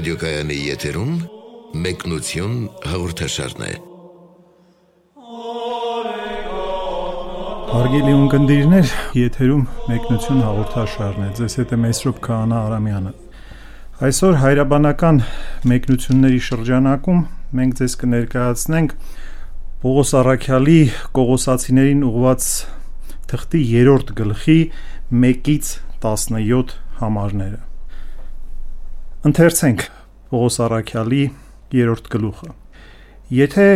ռադիոկայանի եթերում մեկնություն հաղորդաշարն է։ Հարգելի ունկնդիրներ, եթերում մեկնություն հաղորդաշարն է։ Ձեզ հետ է Մեսրոպ Քահանա Արամյանը։ Այսօր հայրաբանական մեկնությունների շրջանակում մենք ձեզ կներկայացնենք Պողոս Արաքյալի Կողոսացիներին ուղված թղթի 3-րդ գլխի 1-ից 17 համարները։ Ընթերցենք Պողոս Արաքյալի 3-րդ գլուխը։ Եթե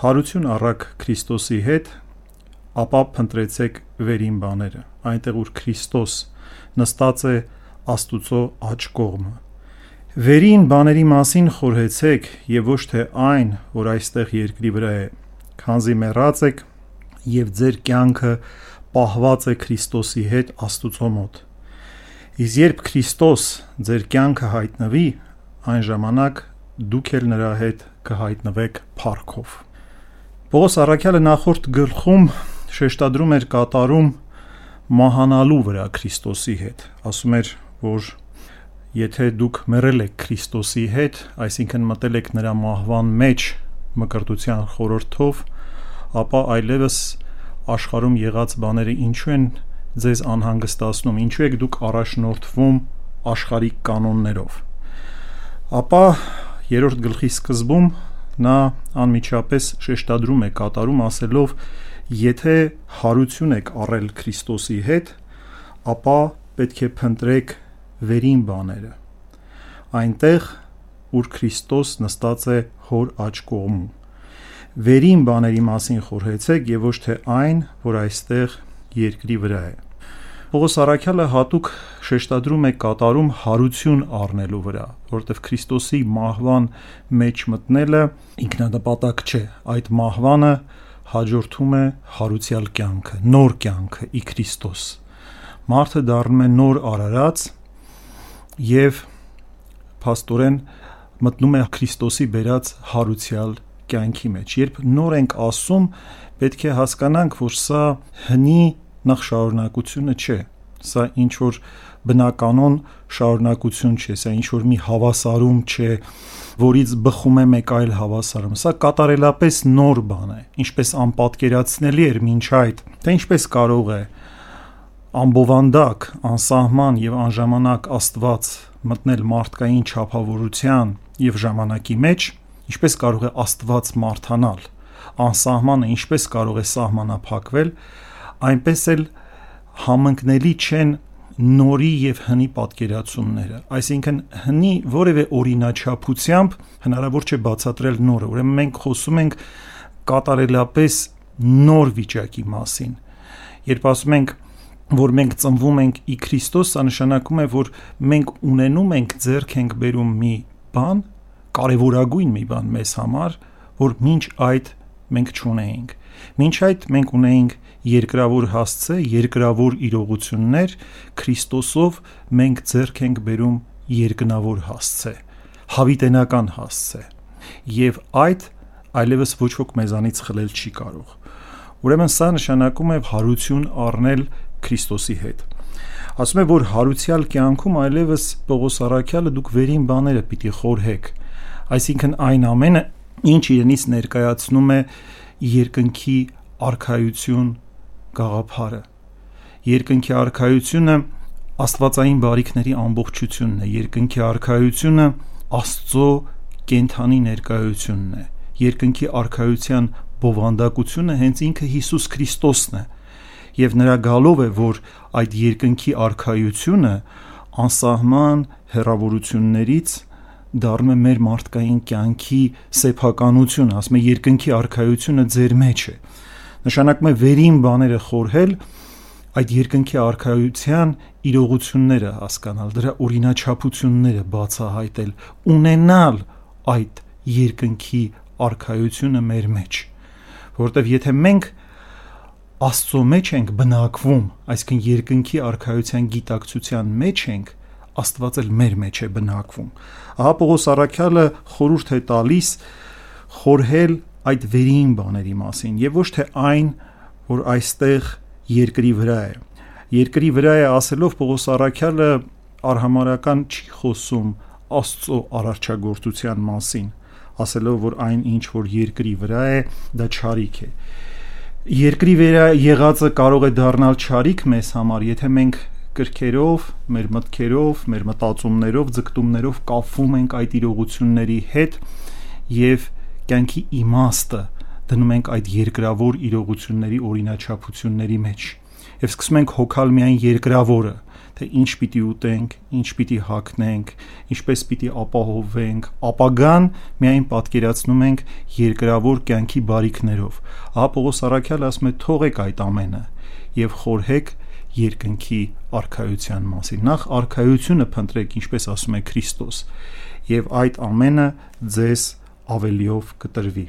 հարություն առակ Քրիստոսի հետ, ապա փնտրեցեք վերին բաները, այնտեղ որ Քրիստոս նստած է Աստուծո աջ կողմը։ Վերին բաների մասին խորհեցեք եւ ոչ թե այն, որ այստեղ երկրի վրա է, քանզի մեռած եք եւ ձեր կյանքը պահված է Քրիստոսի հետ Աստուծո մոտ։ Իսկ երբ Քրիստոս ձեր կյանքը հայտնվի, այն ժամանակ դուք էլ նրա հետ կհայտնվեք փառքով։ Պողոս Արաքյալը նախորդ գլխում շեշտադրում էր կատարում մահանալու վրա Քրիստոսի հետ։ Ասում էր, որ եթե դուք մեռել եք Քրիստոսի հետ, այսինքն մտել եք նրա մահվան մեջ մկրտության խորհրդով, ապա այլևս աշխարհում եղած բաները ինչու են ձեզ անհանգստացնում, ինչու եք դուք առաջնորդվում աշխարհիկ կանոններով։ Ապա երրորդ գլխի սկզբում նա անմիջապես շեշտադրում է կատարում ասելով եթե հարություն եք առել Քրիստոսի հետ, ապա պետք է փնտրեք վերին բաները։ Այնտեղ, ուր Քրիստոս նստած է հոր աջ կողմում։ Վերին բաների մասին խորհեցեք եւ ոչ թե այն, որ այստեղ երկրի վրա է։ Պողոս Արաքյալը հատուկ շեշտադրում է կատարում հարություն առնելու վրա, որտեղ Քրիստոսի մահվան մեջ մտնելը ինքնադպատակ չէ, այդ մահվանը հաջորդում է հարուցյալ կյանքը, նոր կյանքը՝ ի Քրիստոս։ Մարդը դառնում է նոր արարած եւ փաստորեն մտնում է Քրիստոսի բերած հարուցյալ կյանքի մեջ։ Երբ նոր ենք ասում, պետք է հասկանանք, որ սա հնի նախ շարունակությունը չէ։ Սա ինչ որ բնականon շարունակություն չէ, սա ինչ որ մի հավասարում չէ, որից բխում է մեկ այլ հավասարում։ Սա կատարելապես նոր բան է, ինչպես անպատկերացնելի էր ոչ այդ, թե ինչպես կարող է ամբովանդակ, անսահման եւ անժամանակ Աստված մտնել մարդկային չափավորության եւ ժամանակի մեջ, ինչպես կարող է Աստված մարթանալ, անսահմանը ինչպես կարող է սահմանափակվել, այնպես էլ համընկնելի չեն նորի եւ հնի պատկերացումները այսինքն հնի որևէ օրինաչափությամբ հնարավոր չէ բացատրել նորը ուրեմն մենք խոսում ենք կատարելապես նոր վիճակի մասին երբ ասում ենք որ մենք ծնվում ենք ի Քրիստոս, սա նշանակում է, որ մենք ունենում ենք ձեռք ենք բերում մի բան, կարևորագույն մի բան մեզ համար, որ ոչ այդ մենք չունեինք։ Մինչ այդ մենք ունեինք երկրավոր հասցե, երկրավոր իրողություններ, Քրիստոսով մենք ձեռք ենք բերում երկնավոր հասցե, հավիտենական հասցե։ Եվ այդ այլևս ոչ ոք մեզանից խլել չի կարող։ Ուրեմն սա նշանակում է հարություն առնել Քրիստոսի հետ։ Ասում է, որ հարուցյալ կյանքում այլևս Պողոս Արաքյալը դուք վերին բաները պիտի խորհեք։ Այսինքն այն ամենը, ինչ իրենից ներկայացնում է երկնքի արխայություն գաղափարը։ Երկնքի արխայությունը աստվածային բարիքների ամբողջությունն է, երկնքի արխայությունը Աստծո կենթանի ներկայությունն է։ Երկնքի արխայության բովանդակությունը հենց ինքը Հիսուս Քրիստոսն է։ Եվ նրա գալով է, որ այդ երկնքի արխայությունը անսահման հերավորություններից դառնում է մեր մարդկային կյանքի սեփականություն, ասում է երկնքի արխայությունը ձեր մեջ է։ Նշանակում է վերին բաները խորհել, այդ երկնքի արխայության իրողությունները հասկանալ, դրա օրինաչափությունները բացահայտել, ունենալ այդ երկնքի արխայությունը մեր մեջ։ Որտեվ եթե մենք Աստծո մեջ ենք բնակվում, այսինքն երկնքի արխայության գիտակցության մեջ ենք, Աստված էլ մեր մեջ է բնակվում։ Ահա Պողոս Արաքյալը խորհուրդ է տալիս խորհել այդ վերին բաների մասին եւ ոչ թե այն, որ այստեղ երկրի վրա է։ Երկրի վրա է ասելով Պողոս Արաքյալը արհամարական չի խոսում Աստծո արարչագործության մասին, ասելով որ այն ինչ որ երկրի վրա է, դա ճարիք է։ Երկրի վրա եղածը կարող է դառնալ ճարիք մեզ համար, եթե մենք կրքերով, մեր մտքերով, մեր մտածումներով, ձգտումներով կապվում ենք այդ իրողությունների հետ եւ կյանքի իմաստը դնում ենք այդ երկրավոր իրողությունների օրինաչափությունների մեջ եւ սկսում ենք հոգալ միայն երկրավորը թե ինչ պիտի ուտենք, ինչ պիտի հագնենք, ինչպես պիտի ապահովենք, ապագան միայն պատկերացնում ենք երկրավոր կյանքի բարիքներով։ Ահա Պողոս Արաքյալը ասում է՝ թողեք այդ ամենը եւ խորհեք երկնքի արխայության մասին։ Նախ արխայությունը փնտրեք, ինչպես ասում է Քրիստոս, եւ այդ ամենը ձեզ ավելիով կտրվի։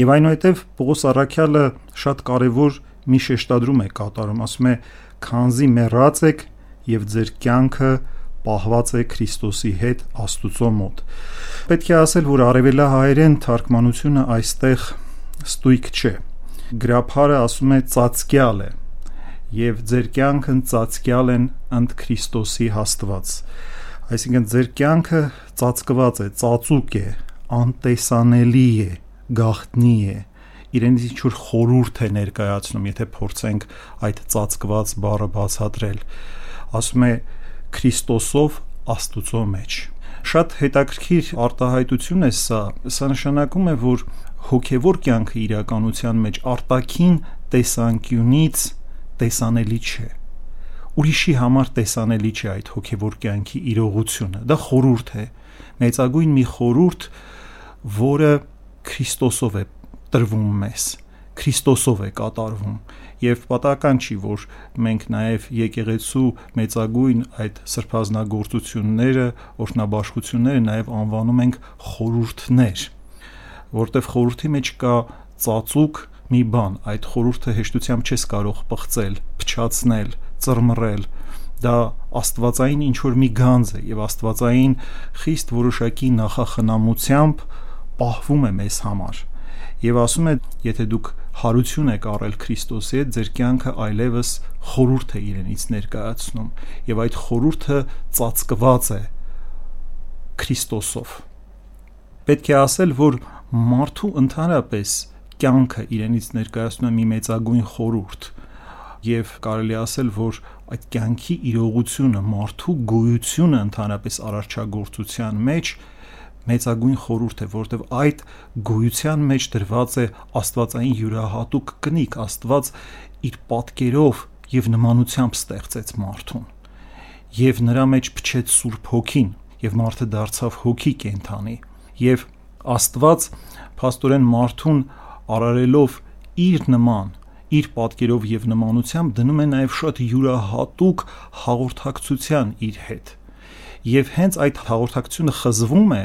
Եվ այնուհետև Պողոս Արաքյալը շատ կարևոր մի շեշտադրում է կատարում, ասում է. «Քանզի մեռած եք եւ ձեր կյանքը պահված է Քրիստոսի հետ Աստուծո մոտ»։ Պետք է ասել, որ արևելահայերեն թարգմանությունը այստեղ ստույգ չէ։ Գրաբարը ասում է ծածկյալ է եւ ձեր կյանքն ծածկյալ են ընդ Քրիստոսի հաստված։ Այսինքն ձեր կյանքը ծածկված է, ծածուկ է, անտեսանելի է, գաղտնի է իրենից ինչ որ խորուրդ է ներկայացնում, եթե փորձենք այդ ծածկված բառը բացատրել։ Ասում է Քրիստոսով Աստուծո մեջ։ Շատ հետաքրքիր արտահայտություն է սա։ Սա նշանակում է, որ հոգևոր կյանքը իրականության մեջ արտաքին տեսանկյունից տեսանելի չէ ուրիշի համար տեսանելի չէ այդ հոգևոր կյանքի իրողությունը դա խորուրդ է մեծագույն մի խորուրդ որը Քրիստոսով է տրվում մեզ Քրիստոսով է կատարվում եւ պատահական չի որ մենք նաեւ եկեղեցու մեծագույն այդ սրբազնագործությունները օրհնաբաշխությունները նաեւ անվանում ենք խորուրդներ որտեվ խորուրդի մեջ կա ծածուկ մի բան այդ խորուրդը հեշտությամբ չես կարող պղծել փչացնել ծռմռել դա աստվածային ինչ որ մի գանձ է եւ աստվածային խիստ որոշակի նախախնամությամբ պահվում է մեզ համար եւ ասում է եթե դուք հարություն եք առել Քրիստոսի հետ ձեր կյանքը այլևս խորուրդ է իրենից ներկայացնում եւ այդ խորուրդը ծածկված է Քրիստոսով պետք է ասել որ մարդու ընդհանրապես կյանքը իրենից ներկայացնում է մի մեծագույն խորուրդ եւ կարելի ասել որ այդ կյանքի իրողությունը մարդու գոյությունը ընդհանրապես արարչագործության մեջ մեծագույն խորուրդ է, որտեղ այդ գոյության մեջ դրված է Աստվածային յուրահատուկ կնիկ, Աստված իր պատկերով եւ նմանությամբ ստեղծեց մարդուն։ Եվ նրա մեջ փչեց Սուրբ Հոգին, եւ մարդը դարձավ հոգի կենթանի։ Եվ Աստված փաստորեն մարդուն արարելով իր նման իր պատկերով եւ նմանությամբ դնում է նաև շատ յուրահատուկ հաղորդակցության իր հետ։ Եվ հենց այդ հաղորդակցությունը խզվում է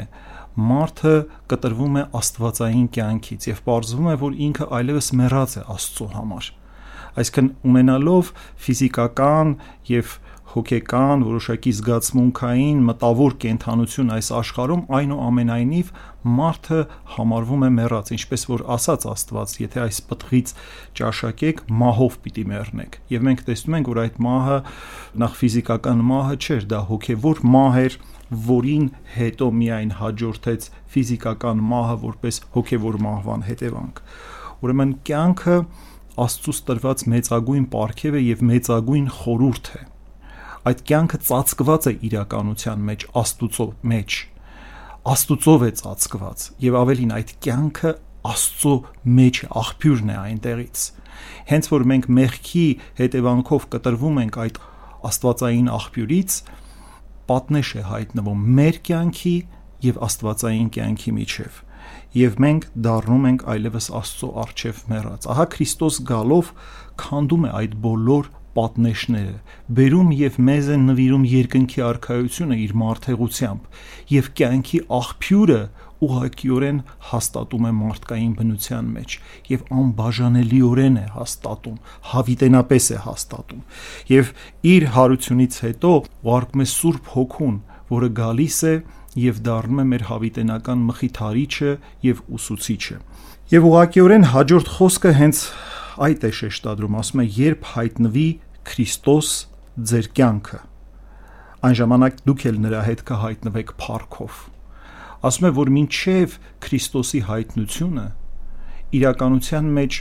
մարդը կտրվում է աստվածային կյանքից եւ ողջվում է որ ինքը այլևս մեռած է Աստծո համար այսինքն ունենալով ֆիզիկական եւ հոգեկան, որոշակի զգացմունքային, մտավոր կենթանություն այս աշխարհում, այնուամենայնիվ մարդը համարվում է մեռած, ինչպես որ ասաց Աստված, եթե այս պտղից ճաշակեք, մահով պիտի մեռնեք։ Եվ մենք տեսնում ենք, որ այդ մահը նախ ֆիզիկական մահը չէր, դա հոգևոր մահ էր, որին հետո միայն հաջորդեց ֆիզիկական մահը որպես հոգևոր մահվան հետևանք։ Ուրեմն կյանքը Աստծուց տրված մեծագույն պարգև է եւ մեծագույն խորուրդ է այդ կյանքը ծածկված է իրականության մեջ Աստուծո մեջ Աստուծով է ծածկված եւ ավելին այդ կյանքը Աստծո մեջ աղբյուրն է այնտեղից հենց որ մենք մեղքի հետևանքով կտրվում ենք այդ աստվածային աղբյուրից պատնեշ է հայտնվում մեր կյանքի եւ աստվածային կյանքի միջև եւ մենք դառնում ենք այլևս Աստծո արչեւ մեռած ահա Քրիստոս գալով քանդում է այդ բոլոր պատնեշները, բերում եւ մեզ են նվիրում երկնքի արխայությունը իր մարդեղությամբ եւ կյանքի աղբյուրը ուղղակիորեն հաստատում է մարդկային բնության մեջ եւ անբաժանելիորեն է հաստատում, հավիտենապես է հաստատում։ Եվ իր հարությունից հետո ուղարկում է Սուրբ Հոգուն, որը գալիս է եւ դառնում է մեր հավիտենական մխիթարիչը եւ ուսուցիչը։ Եվ ուղղակիորեն հաջորդ խոսքը հենց այդ է շեշտադրում, ասում է երբ հայտնվի Քրիստոս ձեր կյանքը։ այն ժամանակ դուք էլ նրա հետ կհայտնվեք փառքով ասում է որ մինչև Քրիստոսի հայտնությունը իրականության մեջ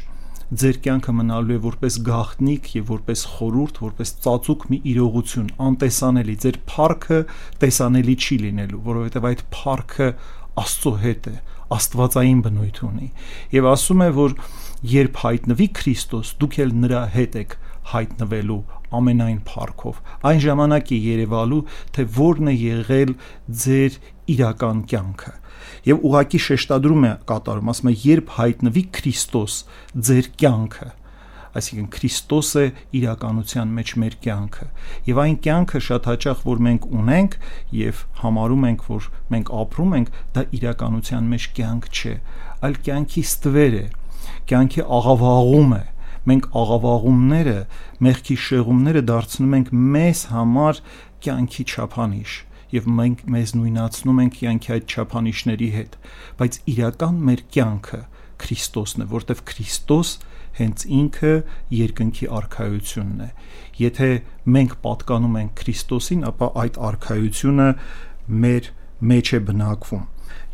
ձեր կյանքը մնալու է որպես գաղտնիք եւ որպես խորուրդ, որպես ծածուկ մի իրողություն, անտեսանելի, ձեր փառքը տեսանելի չի լինելու, որովհետեւ այդ փառքը Աստծո հետ է, Աստվածային բնույթ ունի։ Եվ ասում է, որ երբ հայտնվի Քրիստոս, դուք էլ նրա հետ եք հայտնվելու ամենայն փառքով։ Այն ժամանակ է Երևալու, թե որն է եղել ձեր իրական կյանքը եւ ուղակի շեշտադրում է կատարում, ասում է երբ հայտնվի Քրիստոս ձեր կյանքը, այսինքն Քրիստոսը իրականության մեջ մեր կյանքը եւ այն կյանքը շատ հաճախ որ մենք ունենք եւ համարում ենք որ մենք ապրում ենք դա իրականության մեջ կյանք չէ այլ կյանքի ստվեր է կյանքի աղավաղում է մենք աղավաղումները մեղքի շեղումները դարձնում ենք մեզ համար կյանքի չափանիշ եւ մենք մեզ նույնացնում ենք կյանքի այդ չափանիշների հետ բայց իրական մեր կյանքը Քրիստոսն է որտեվ Քրիստոս հենց ինքը երկնքի արխայությունն է եթե մենք պատկանում ենք Քրիստոսին ապա այդ արխայությունը մեր մեջ է բնակվում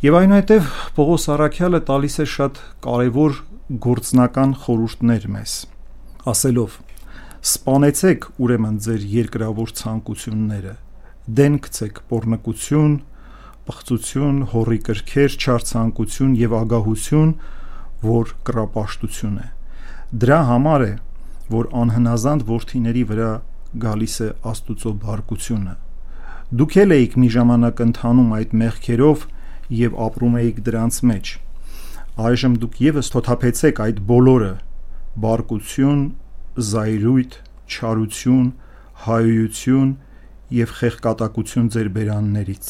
եւ այնուհետեւ Պողոս Արաքյալը տալիս է շատ կարեւոր գործնական խորհուրդներ մեզ, ասելով. Սպանեցեք ուրեմն ձեր երկրավոր ցանկությունները, դեն գցեք pornկություն, բղծություն, հորի կրքեր, չարցանկություն եւ ագահություն, որ կրապաշտություն է։ Դրա համար է, որ անհնազանդ worthiների վրա գալիս է Աստուծո բարկությունը։ Դուք եք մի ժամանակ ընթանում այդ մեղքերով եւ ապրում եք դրանց մեջ։ Այժմ դուք եւս թոթափեցեք այդ բոլորը՝ բարկություն, զայրույթ, չարություն, հայություն եւ խեղկատակություն ձեր բերաններից։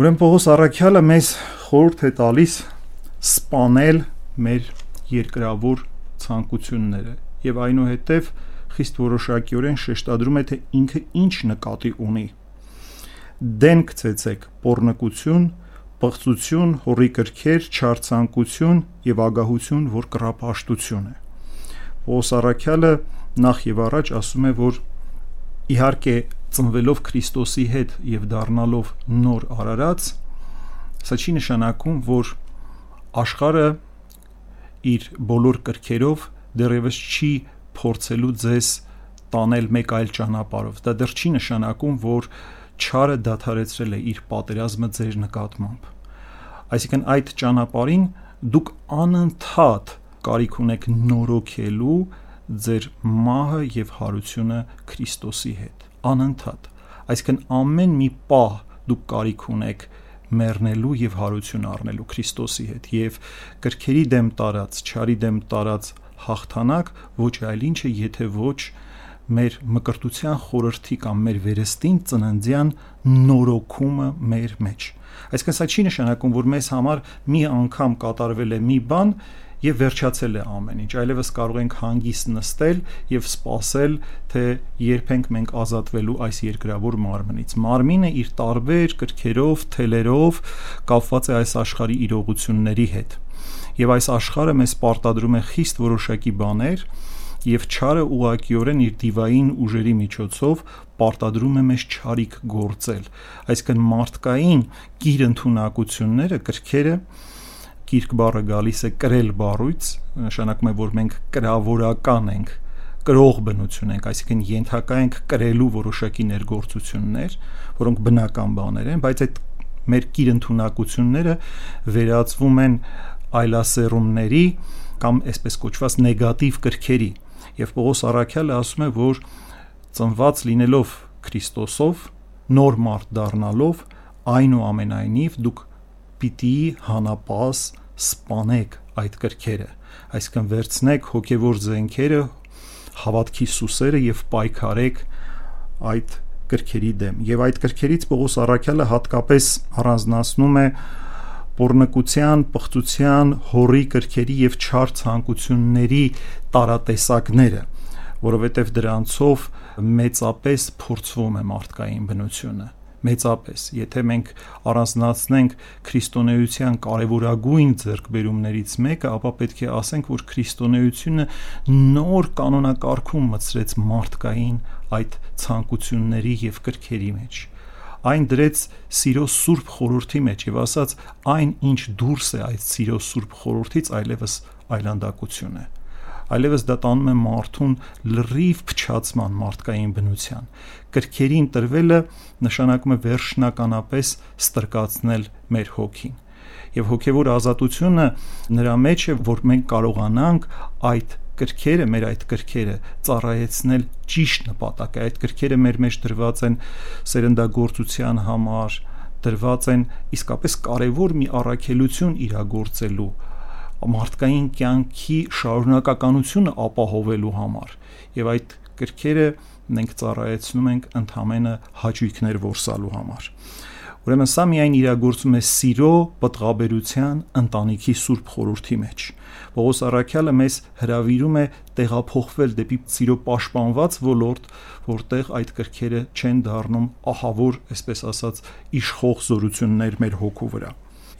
Ուրեմն Պողոս Արաքյալը մեզ խորհուրդ է տալիս սپانել մեր երկրավոր ցանկությունները եւ այնուհետեւ խիստ որոշակիորեն շեշտադրում է թե ինքը ինչ նկատի ունի։ Դենք ցեցեք, pornկություն, պղծություն, հորի կրքեր, չարցանկություն եւ ագահություն, որ կրապաշտություն է։ Պողոս Արաքյալը նախ եւ առաջ ասում է, որ իհարկե ծնվելով Քրիստոսի հետ եւ դառնալով նոր արարած սա չի նշանակում որ աշխարը իր բոլոր կրքերով դեռևս չի փորձելու ձեզ տանել մեկ այլ ճանապարհով դա դեռ չի նշանակում որ չարը դադարեցրել է իր պատերազմը ձեր նկատմամբ այսինքն այդ ճանապարհին դուք անընդհատ կարիք ունեք նորոգելու ձեր մահը եւ հարությունը Քրիստոսի հետ անընդհատ այսինքն ամեն մի պահ դուք կարիք ունեք մեռնելու եւ հարություն առնելու Քրիստոսի հետ եւ կրքերի դեմ տարած, չարի դեմ տարած հաղթանակ ոչ այլ ինչ է, եթե ոչ մեր մկրտության խորհրդի կամ մեր վերստին ծննդյան նորոգումը մեր մեջ։ Այսինքն սա չի նշանակում, որ մեզ համար մի անգամ կատարվել է մի բան եւ վերջացել է ամեն ինչ, այլևս կարող ենք հանգիստ նստել եւ սպասել, թե երբ ենք մենք ազատվելու այս երկրավոր մարմնից։ Մարմինը իր տարբեր կրքերով, թելերով կապված է այս աշխարհի իրողությունների հետ։ Եվ այս աշխարհը մեզ պարտադրում է խիստ որոշակի բաներ, եւ չարը ուղակիորեն իր դիվային ուժերի միջոցով պարտադրում է մեզ չարիք գործել այսինքն մարդկային գիր ընդունակությունները կրքերը կիրք բառը գալիս է կրել բառույց, նշանակում է, որ մենք կրավորական ենք, կրող բնություն ենք, այսինքն ենթակա ենք կրելու որոշակի ներգործություններ, որոնք բնական բաներ են, բայց այդ մեր կիր ընդունակությունները վերածվում են այլասերումների կամ այսպես կոչված նեգատիվ կրքերի եւ Պողոս Արաքյալը ասում է, որ ծնված լինելով Քրիստոսով, նոր մարդ դառնալով, այնուամենայնիվ դուք պիտի հանապաս սպանեք այդ կրքերը, այսինքն վերցնեք հոգևոր զենքերը, հավատքի սուսերը եւ պայքարեք այդ կրքերի դեմ։ Եվ այդ կրքերից Պողոս Արաքյալը հատկապես առանձնացնում է pornokutyan, պղծության, հորի կրքերի եւ չար ցանկությունների տարատեսակները, որովհետեւ դրանցով մեծապես փորձվում է մարդկային բնությունը մեծապես եթե մենք առանձնացնենք քրիստոնեության կարևորագույն ձեռքբերումներից մեկը ապա պետք է ասենք որ քրիստոնեությունը նոր կանոնակարգում մցրեց մարդկային այդ ցանկությունների եւ կրքերի մեջ այն դրեց սիրո սուրբ խորհրդի մեջ եւ ասաց այն ինչ դուրս է այդ սիրո սուրբ խորհրդից այլևս այլանդակություն է այլևս դա տանում է մարդուն լրիվ փչացման մարդկային բնության կրքերին տրվելը նշանակում է վերջնականապես ստրկացնել մեր հոգին եւ հոգեվոր ազատությունը նրա մեջ է որ մենք կարողանանք այդ կրքերը, մեր այդ կրքերը ծառայեցնել ճիշտ նպատակ է։ Այդ կրքերը մեր մեջ դրված են սերնդագործության համար, դրված են իսկապես կարևոր մի առաքելություն իրագործելու մարդկային կյանքի շարունակականությունը ապահովելու համար եւ այդ կրքերը մենք ծառայեցնում ենք ընդհանրը հաճույքներ որսալու համար ուրեմն սա միայն իրագործում է սիրո, պատղաբերության, ընտանիքի սուրբ խորհրդի մեջ Պողոս Արաքյալը մեզ հրավիրում է տեղափոխվել դեպի սիրո պաշտպանված ոլորտ, որտեղ այդ կրքերը չեն դառնում ահավոր, այսպես ասած, իշխող զորություններ մեր հոգու վրա։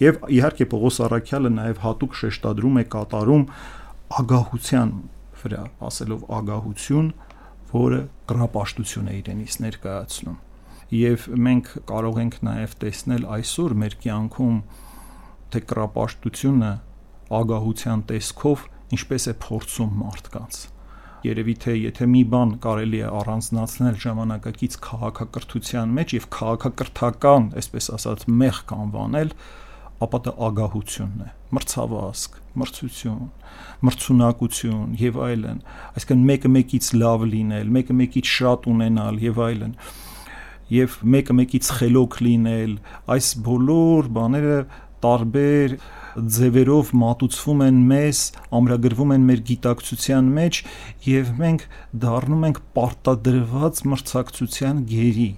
Եվ իհարկե Պողոս Արաքյալը նաև հատուկ շեշտադրում է կատարում ագահության վրա, ասելով ագահություն, որը կրապաշտություն է իրենից ներկայացնում։ Եվ մենք կարող ենք նաև տեսնել այսօր մեր կյանքում թե կրապաշտությունը ագահության տեսքով ինչպես է փորձում մարդկանց երևի թե եթե մի բան կարելի է առանձնացնել ժամանակակից քաղաքակրթության մեջ եւ քաղաքակրթական, այսպես ասած, մեղք անվանել, ապա դա ագահությունն է, մրցավազք, մրցություն, մրցունակություն եւ այլն, այսինքն մեկը մեկից լավ լինել, մեկը մեկից շատ ունենալ եւ այլն եւ մեկը մեկից խելոք լինել, այս բոլոր բաները տարբեր ձևերով մատուցվում են մեզ, ամրագրվում են մեր գիտակցության մեջ եւ մենք դառնում ենք պարտադրված մրցակցության գերի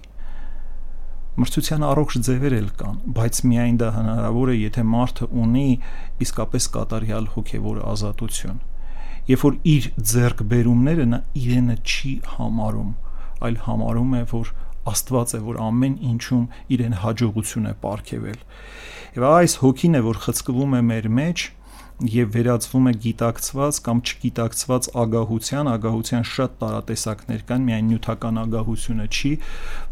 մրցության առողջ ձևեր էլ կան, բայց միայն դա հնարավոր է, եթե մարդը ունի իսկապես կատարյալ հոգևոր ազատություն։ Երբ որ իր ձեռք բերումները նա իրենը չի համարում, այլ համարում է, որ Աստված է, որ ամեն ինչում իրեն հաջողություն է ապարգևել։ Եվ այս հոգին է, որ խցկվում է մեր մեջ եւ վերածվում է գիտակցված կամ չգիտակցված ագահության, ագահության շատ տարատեսակներ կան, միայն նյութական ագահությունը չի,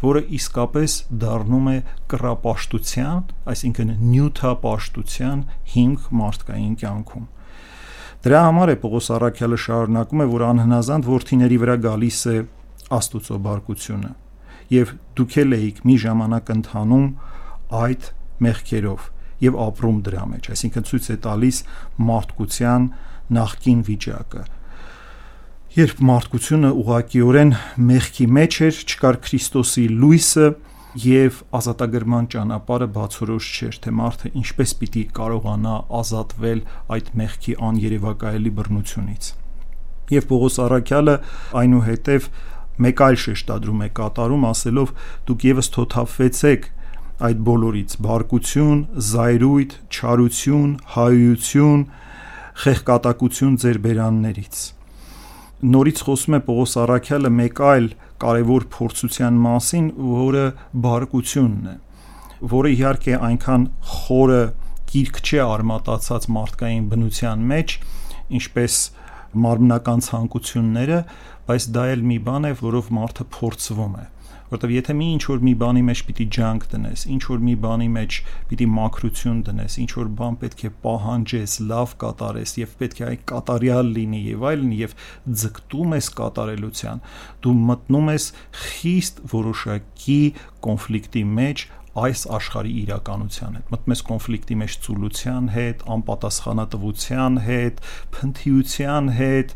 որը իսկապես դառնում է կրապաշտության, այսինքն նյութապաշտության հիմք մարդկային կյանքում։ Դրա համար է Պողոս Արաքյալը շարունակում է, որ անհնազանդ worth-իների վրա գալիս է Աստուծո բարկությունը։ Եվ դուք էլ եք մի ժամանակ ընթանում այդ մեղքերով եւ ապրում դրա մեջ այսինքն ցույց է տալիս մարդկության նախկին վիճակը երբ մարդկությունը ուղակիորեն մեղքի մեջ էր չկար Քրիստոսի լույսը եւ ազատագրման ճանապարհը բացորոշ չէր թե մարդը ինչպես պիտի կարողանա ազատվել այդ մեղքի աներևակայելի բռնությունից եւ Պողոս Արաքյալը այնուհետև մեկ այլ շեշտադրում է կատարում ասելով դուք եւս թոթափվեցեք այդ բոլորից բարկություն, զայրույթ, չարություն, հայություն, խեղկատակություն ձեր բերաններից նորից խոսում է Պողոս Արաքյալը մեկ այլ կարևոր փորձության մասին, որը բարկությունն է, որը իհարկե այնքան խորը գիրք չէ արմատացած մարդկային բնության մեջ, ինչպես մարմնական ցանկությունները, բայց դա էլ մի բան է, որով մարդը փորձվում է որտեվ եթե մի ինչ որ մի բանի մեջ պիտի ջանք դնես, ինչ որ մի բանի մեջ պիտի մակրություն դնես, ինչ որ բան պետք է պահանջես, լավ կատարես եւ պետք է այն կատարյալ լինի եւ այլն եւ ձգտում ես կատարելության, դու մտնում ես խիստ որոշակի կոնֆլիկտի մեջ այս աշխարհի իրականության հետ։ Մտնում ես կոնֆլիկտի մեջ ծուլության հետ, անպատասխանատվության հետ, փնթիության հետ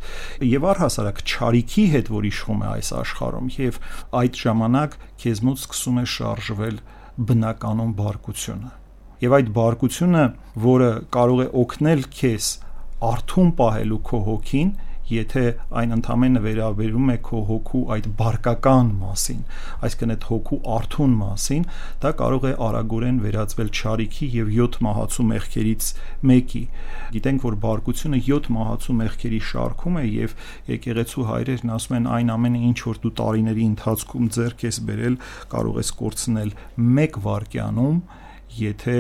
եւ առհասարակ ճարիքի հետ, որ իշխում է այս աշխարհում եւ այդ ժամանակ քեզ մոտ սկսում է շարժվել բնականon բարկությունը։ Եվ այդ բարկությունը, որը կարող է օգնել քեզ արթուն պահելու քո հոգին եթե այն ընդամենը վերաբերում է քո հոգու այդ բարկական մասին, այսինքն այդ հոգու արթուն մասին, դա կարող է արագորեն վերածվել ճարիքի եւ 7 մահացու մեղքերից մեկի։ Գիտենք, որ բարկությունը 7 մահացու մեղքերի շարքում է եւ եկեղեցու հայրերն ասում են այն ամենը, ինչ որ դու տարիների ընթացքում ձեռք ես բերել, կարող ես կորցնել 1 վայրկյանում, եթե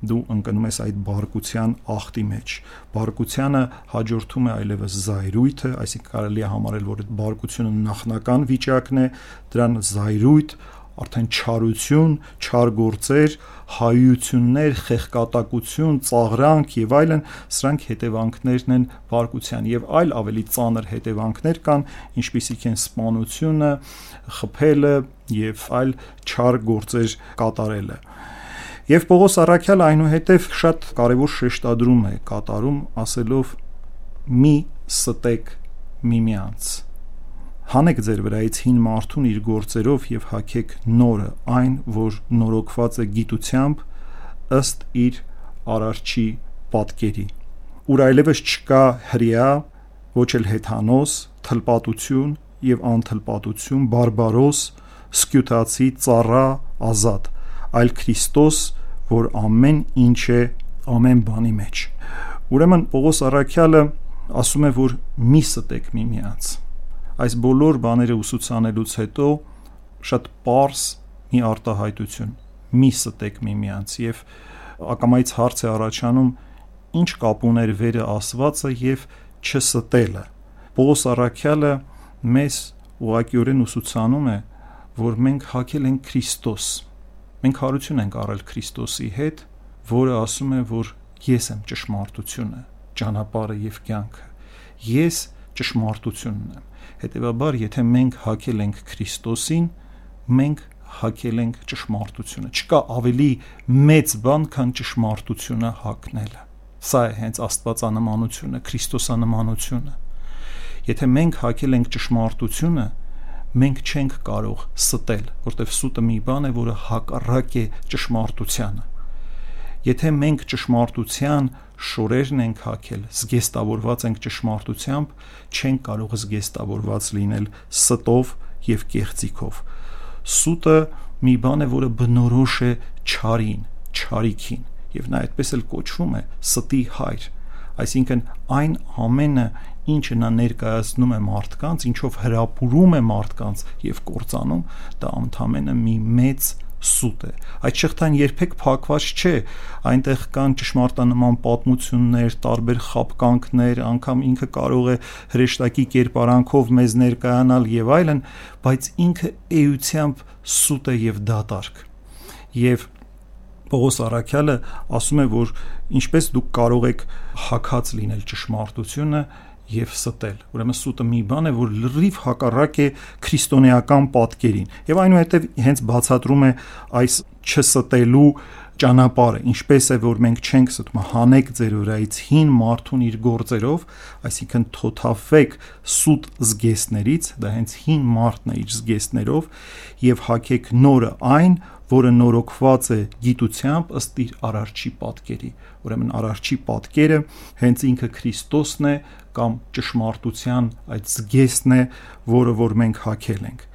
դու ընկնում ես այդ բարկության ախտի մեջ։ Բարկությանը հաջորդում է այլևս զայրույթը, այսինքն կարելի է համարել, որ այդ բարկությունը նախնական վիճակն է, դրան զայրույթ, արդեն չարություն, չար գործեր, հայություններ, խեղկատակություն, ծաղրանք եւ այլն, սրանք հետևանքներն են բարկության եւ այլ ավելի ծանր հետևանքներ կան, ինչպիսիք են սպանությունը, խփելը եւ այլ չար գործեր կատարելը։ Եվ Պողոս Արաքյալը այնուհետև շատ կարևոր շեշտադրում է կատարում, ասելով. «Մի ստեք միմյանց»։ Հանեք ձեր վրայից հին մարդուն իր գործերով եւ հակեք նորը, այն, որ նորոգված է գիտությամբ ըստ իր արարչի պատկերի։ Ուր այլևս չկա հрья, ոչ էլ հեթանոս, թլպատություն եւ անթլպատություն, բարբարոս, սկյուտացի, ծառա, ազատ, այլ Քրիստոս որ ամեն ինչ է ամեն բանի մեջ։ Ուրեմն Պողոս Արաքյալը ասում է, որ մի ստեք միմյանց։ Այս բոլոր բաները ուսուցանելուց հետո շատ པարս մի արտահայտություն մի ստեք միմյանց եւ ակամայից հարց է առաջանում ինչ կապ ուներ վերը ասվածը եւ չստելը Պողոս Արաքյալը մեզ ուղղակիորեն ուսուցանում է որ մենք հակել ենք Քրիստոս Մենք հարություն ենք առել Քրիստոսի հետ, որը ասում է, որ ես եմ ճշմարտությունը, ճանապարհը եւ կյանքը։ Ես ճշմարտությունն եմ։ Հետևաբար, եթե մենք հակել ենք Քրիստոսին, մենք հակել ենք ճշմարտությունը։ Չկա ավելի մեծ բան, քան ճշմարտությունը հակնելը։ Սա է հենց Աստվածանմանությունը, Քրիստոսանմանությունը։ Եթե մենք հակել ենք ճշմարտությունը, մենք չենք կարող ստել, որտեղ սուտը մի բան է, որը հակառակ է ճշմարտությանը։ Եթե մենք ճշմարտության շորերն ենք հակել, զգեստավորված ենք ճշմարտությամբ, չենք կարող զգեստավորված լինել ստով եւ կեղծիքով։ Սուտը մի բան է, որը բնորոշ է ճարին, ճարիքին, եւ նա այդպես էլ կոչվում է ստի հայր այսինքն այն ամենը ինչը նա ներկայացնում է մարդկանց, ինչով հրապուրում է մարդկանց եւ կործանում, դա ընդհանրապես մի մեծ սուտ է։ Այդ շղթան երբեք փակված չէ։ Այնտեղ կան ճշմարտանման պատմություններ, տարբեր խապկանքներ, անգամ ինքը կարող է հրեշտակի կերպարանքով մեզ ներկայանալ եւ այլն, բայց ինքը էությամբ սուտ է եւ դատարկ։ Եվ Պողոս Արաքյալը ասում է, որ ինչպես դուք կարող եք հակած լինել ճշմարտությունը եւ ստել։ Ուրեմն սուտը մի բան է, որ լրիվ հակառակ է քրիստոնեական պատկերին։ Եվ այնուհետև հենց բացատրում է այս չստելու ճանապարհը, ինչպես է որ մենք չենք ստում հանեք ձեր վրայից հին մարդուն իր գործերով, այսինքն թոթափվեք սուտ զգեստներից, դա հենց հին մարդն է իր զգեստներով եւ հակեք նորը այն, որը նորոգված է գիտությամբ ըստ իր արարչի պատկերի։ Ուրեմն արարչի պատկերը հենց ինքը Քրիստոսն է կամ ճշմարտության այդ զգեստն է, որը որ մենք հակել ենք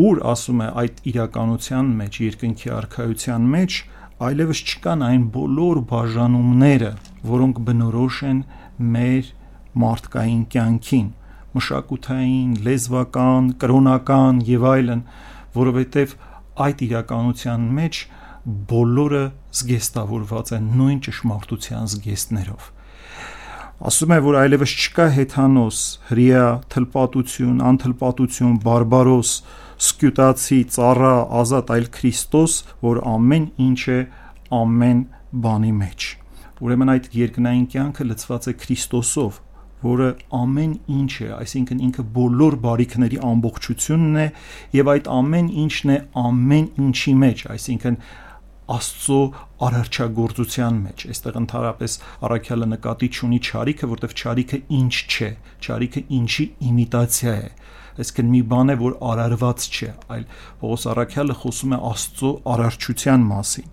ուր ասում է այդ իրականության մեջ, երկնքի արխայության մեջ այլևս չկան այն բոլոր բաժանումները, որոնք բնորոշ են մեր մարդկային կյանքին, մշակութային, լեզվական, կրոնական եւ այլն, որովհետեւ այդ իրականության մեջ բոլորը զգեստավորված են նույն ճշմարտության զգեստներով ասում է որ այլևս չկա հեթանոս հрия թլպատություն անթլպատություն բարբարոս սկյուտացի, ծառա, ազատ այլ Քրիստոս, որ ամեն ինչ է ամեն բանի մեջ։ Ուրեմն այդ երկնային կյանքը լցված է Քրիստոսով, որը ամեն ինչ է, այսինքն ինքը բոլոր բարիքների ամբողջությունն է եւ այդ ամեն ինչն է ամեն ինչի մեջ, այսինքն Աստծո արարչագործության մեջ։ Այստեղ ընդհանրապես առաքյալը նկատի ունի ճարիքը, որտեվ ճարիքը ինչ չէ, ճարիքը ինչի իմիտացիա է այսինքն մի բան է, որ արարված չէ, այլ Պողոս Արաքյալը խոսում է Աստծո արարչության մասին։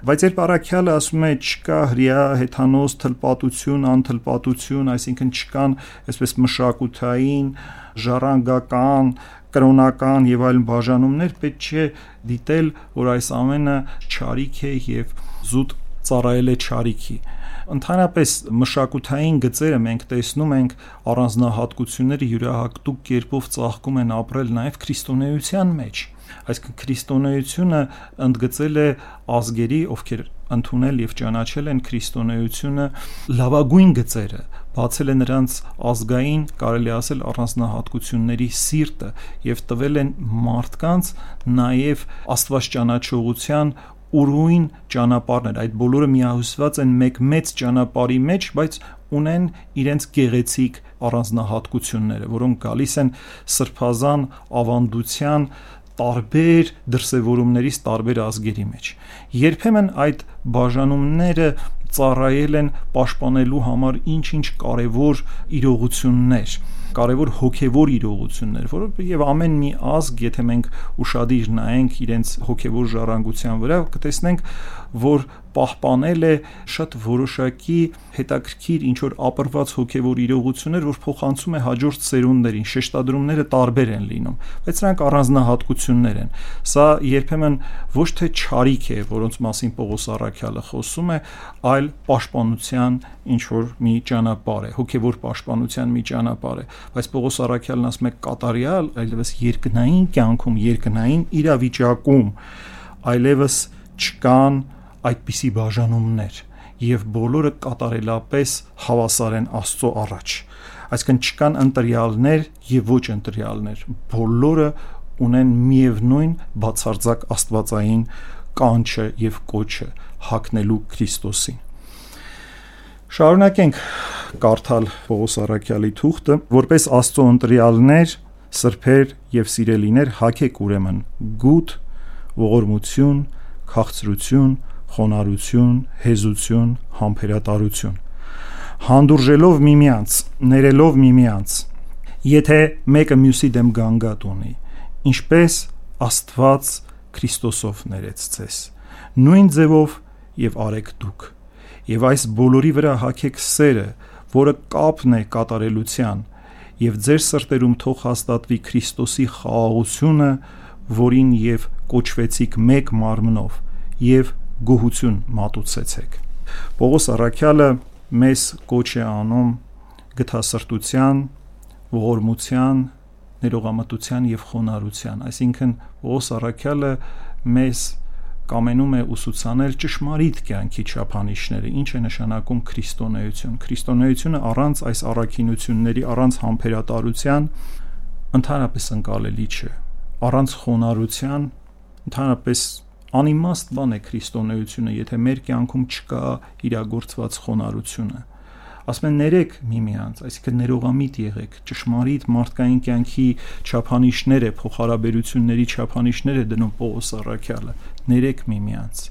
Բայց երբ Արաքյալը ասում է չկա հрья, հեթանոս, թլպատություն, անթլպատություն, այսինքն չկան այսպես մշակութային, ժառանգական, կրոնական եւ այլն բաժանումներ, պետք չէ դիտել, որ այս ամենը ճարիք է եւ զուտ ծառայել է ճարիքի ընդհանրապես մշակութային գծերը մենք տեսնում ենք առանձնահատկությունները յուրահատուկ կերպով ծաղկում են ապրել նաև քրիստոնեության մեջ այսինքն քրիստոնեությունը ընդգծել է ազգերի ովքեր ընդունել եւ ճանաչել են քրիստոնեությունը լավագույն գծերը բացել է նրանց ազգային, կարելի ասել առանձնահատկությունների սիրտը եւ տվել են մարդկանց նաեւ աստված ճանաչողության ուրույն ճանապարհներ, այդ բոլորը միահյուսված են մեկ մեծ ճանապարհի մեջ, բայց ունեն իրենց գեղեցիկ առանձնահատկությունները, որոնք գալիս են սրբազան ավանդության տարբեր դրսևորումներից տարբեր ազգերի մեջ։ Երբեմն այդ բաժանումները ծառայել են պաշտպանելու համար ինչ-ինչ կարևոր իրողություններ կարևոր հոգևոր իրողություններ, որը եւ ամեն մի ազգ, եթե մենք ուրشادիր նայենք իրենց հոգևոր ժառանգության վրա, կտեսնենք որ պահպանել է շատ որոշակի հետաքրքիր ինչ որ ապրված հոգևոր իրողություններ, որ փոխանցում է հաջորդ սերունդներին։ Շեշտադրումները տարբեր են լինում, բայց նրանք առանձնահատկություններ են։ Սա երբեմն ոչ թե ճարիք է, որոնց մասին Պողոս Արաքյալը խոսում է, այլ պաշտպանության ինչ որ մի ճանապարհ է, հոգևոր պաշտպանության մի ճանապարհ է, բայց Պողոս Արաքյալն ասում է կատարյալ, այլևս երկնային կյանքում, երկնային իրավիճակում այլևս չկան այդպիսի բաժանումներ եւ բոլորը կատարելապես հավասար են Աստծո առաջ այսինքն չկան ընտրյալներ եւ ոչ ընտրյալներ բոլորը ունեն միևնույն բացարձակ աստվածային կանչը եւ կոչը հակնելու Քրիստոսին Շարունակենք կարդալ Պողոս Արաքյալի թուղթը, որպես Աստծո ընտրյալներ, սրբեր եւ սիրելիներ հակեք ուրեմն. Գուտ, ողորմություն, քաղցրություն, խոնարհություն, հեզություն, համբերատարություն, հանդուրժելով միմյանց, ներելով միմյանց, եթե մեկը մյուսի դեմ գանգատ ունի, ինչպես Աստված Քրիստոսով ներեց ցես։ Նույն ձևով եւ արեք դուք։ Եվ այս բոլորի վրա հագեք սերը, որը կապն է կատարելության, եւ ձեր սրտերում թող հաստատվի Քրիստոսի խաղաղությունը, որին եւ կոչվեցիք մեկ մարմնով եւ գոհություն մատուցեցեք։ Պողոս Արաքյալը մեզ կոչ է անում գթասրտության, ողորմության, ներողամտության եւ խոնարհության, այսինքն Պողոս Արաքյալը մեզ կամենում է ուսուցանել ճշմարիտ կյանքի չափանիշները, ինչ է նշանակում քրիստոնեություն։ Քրիստոնեությունը առանց այս առաքինությունների, առանց համբերատարության ընդհանրապես ընկալելի չէ։ Առանց խոնարհության ընդհանրապես անիմաստ բան է քրիստոնեությունը, եթե մեր կյանքում չկա իրագործված խոնարհությունը։ Ասում են ներեք միմյանց, այսինքն ներողամիտ եղեք, ճշմարիտ մարդկային կյանքի չափանիշները, փոխհարաբերությունների չափանիշները դնում Պողոս Արաքյալը։ Ներեք միմյանց։